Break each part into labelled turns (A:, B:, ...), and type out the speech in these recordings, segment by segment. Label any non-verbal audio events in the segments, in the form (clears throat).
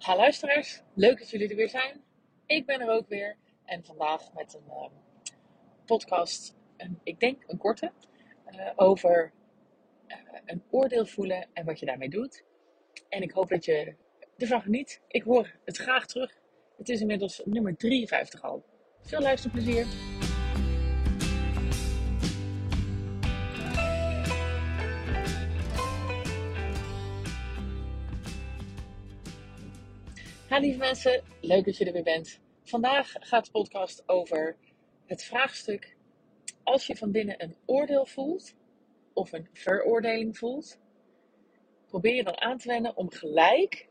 A: Ha luisteraars, leuk dat jullie er weer zijn. Ik ben er ook weer en vandaag met een uh, podcast, ik denk een korte, uh, over uh, een oordeel voelen en wat je daarmee doet. En ik hoop dat je ervan geniet. Ik hoor het graag terug. Het is inmiddels nummer 53 al. Veel luisterplezier. Ha, lieve mensen, leuk dat je er weer bent. Vandaag gaat de podcast over het vraagstuk: als je van binnen een oordeel voelt of een veroordeling voelt, probeer je dan aan te wennen om gelijk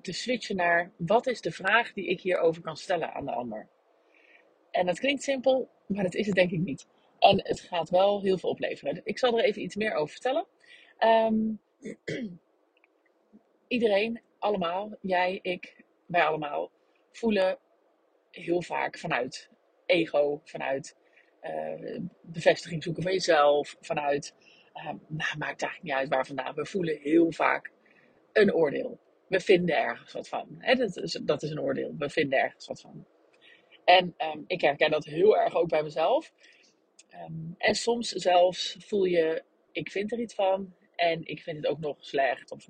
A: te switchen naar wat is de vraag die ik hierover kan stellen aan de ander. En dat klinkt simpel, maar dat is het denk ik niet. En het gaat wel heel veel opleveren. Ik zal er even iets meer over vertellen. Um, (clears throat) iedereen allemaal, jij, ik, wij allemaal, voelen heel vaak vanuit ego, vanuit uh, bevestiging zoeken van jezelf, vanuit, uh, nou, maakt eigenlijk niet uit waar vandaan. We voelen heel vaak een oordeel. We vinden ergens wat van. Dat, is, dat is een oordeel. We vinden ergens wat van. En um, ik herken dat heel erg ook bij mezelf. Um, en soms zelfs voel je, ik vind er iets van en ik vind het ook nog slecht of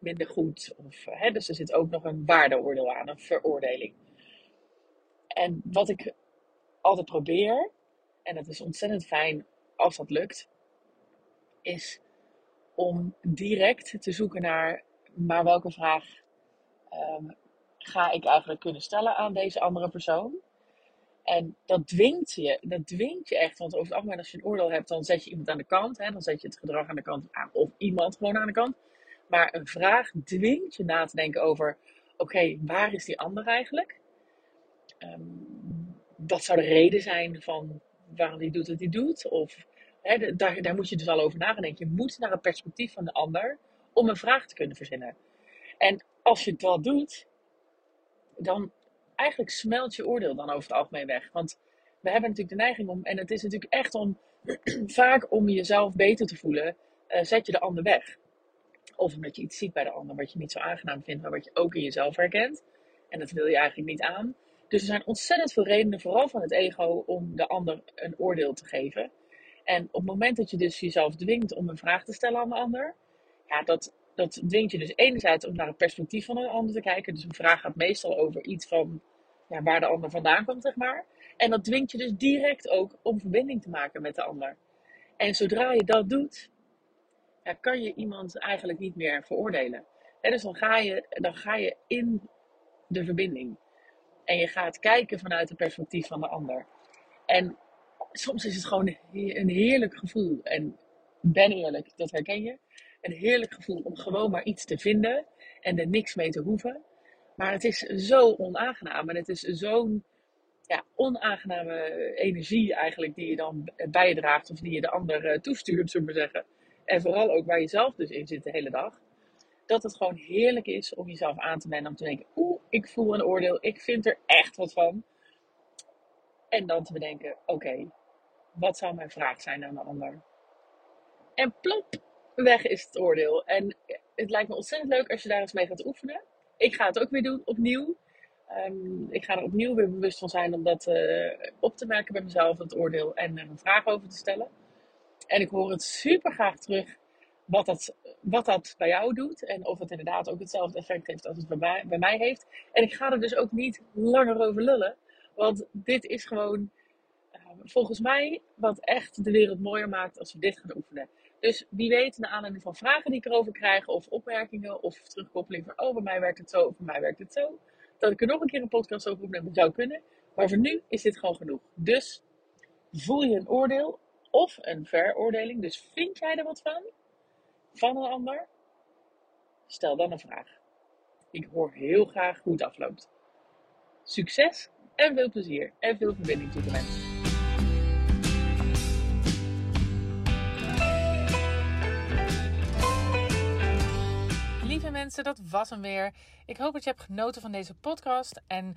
A: minder goed. Of, hè, dus er zit ook nog een waardeoordeel aan, een veroordeling. En wat ik altijd probeer, en het is ontzettend fijn als dat lukt, is om direct te zoeken naar, maar welke vraag um, ga ik eigenlijk kunnen stellen aan deze andere persoon? En dat dwingt je, dat dwingt je echt. Want over het algemeen, als je een oordeel hebt, dan zet je iemand aan de kant. Hè, dan zet je het gedrag aan de kant. Of iemand gewoon aan de kant. Maar een vraag dwingt je na te denken over: oké, waar is die ander eigenlijk? Um, wat zou de reden zijn van waarom die doet wat hij doet? Of daar, daar moet je dus al over nadenken. Je moet naar het perspectief van de ander om een vraag te kunnen verzinnen. En als je dat doet, dan eigenlijk smelt je oordeel dan over het algemeen weg. Want we hebben natuurlijk de neiging om, en het is natuurlijk echt om, (clears throat) vaak om jezelf beter te voelen, uh, zet je de ander weg. Of omdat je iets ziet bij de ander wat je niet zo aangenaam vindt, maar wat je ook in jezelf herkent. En dat wil je eigenlijk niet aan. Dus er zijn ontzettend veel redenen, vooral van het ego, om de ander een oordeel te geven. En op het moment dat je dus jezelf dwingt om een vraag te stellen aan de ander, ja, dat, dat dwingt je dus enerzijds om naar het perspectief van een ander te kijken. Dus een vraag gaat meestal over iets van ja, waar de ander vandaan komt, zeg maar. En dat dwingt je dus direct ook om verbinding te maken met de ander. En zodra je dat doet, ja, kan je iemand eigenlijk niet meer veroordelen. He, dus dan ga, je, dan ga je in de verbinding. En je gaat kijken vanuit het perspectief van de ander. En soms is het gewoon een heerlijk gevoel. En ben eerlijk, dat herken je. Een heerlijk gevoel om gewoon maar iets te vinden en er niks mee te hoeven. Maar het is zo onaangenaam en het is zo'n ja, onaangename energie eigenlijk die je dan bijdraagt of die je de ander toestuurt, zullen we zeggen. En vooral ook waar je zelf dus in zit de hele dag. Dat het gewoon heerlijk is om jezelf aan te wennen. Om te denken, oeh, ik voel een oordeel. Ik vind er echt wat van. En dan te bedenken, oké, wat zou mijn vraag zijn aan de ander? En plop, weg is het oordeel. En het lijkt me ontzettend leuk als je daar eens mee gaat oefenen. Ik ga het ook weer doen, opnieuw. Um, ik ga er opnieuw weer bewust van zijn om dat uh, op te merken bij mezelf, het oordeel, en er een vraag over te stellen. En ik hoor het super graag terug wat dat, wat dat bij jou doet. En of het inderdaad ook hetzelfde effect heeft als het bij mij, bij mij heeft. En ik ga er dus ook niet langer over lullen. Want dit is gewoon uh, volgens mij wat echt de wereld mooier maakt als we dit gaan oefenen. Dus wie weet, naar aanleiding van vragen die ik erover krijg, of opmerkingen, of terugkoppeling van: oh, bij mij werkt het zo, of bij mij werkt het zo. Dat ik er nog een keer een podcast over opnemen zou kunnen. Maar voor nu is dit gewoon genoeg. Dus voel je een oordeel of een veroordeling. Dus vind jij er wat van? Van een ander? Stel dan een vraag. Ik hoor heel graag hoe het afloopt. Succes en veel plezier en veel verbinding toe de mensen. Lieve mensen, dat was hem weer. Ik hoop dat je hebt genoten van deze podcast. En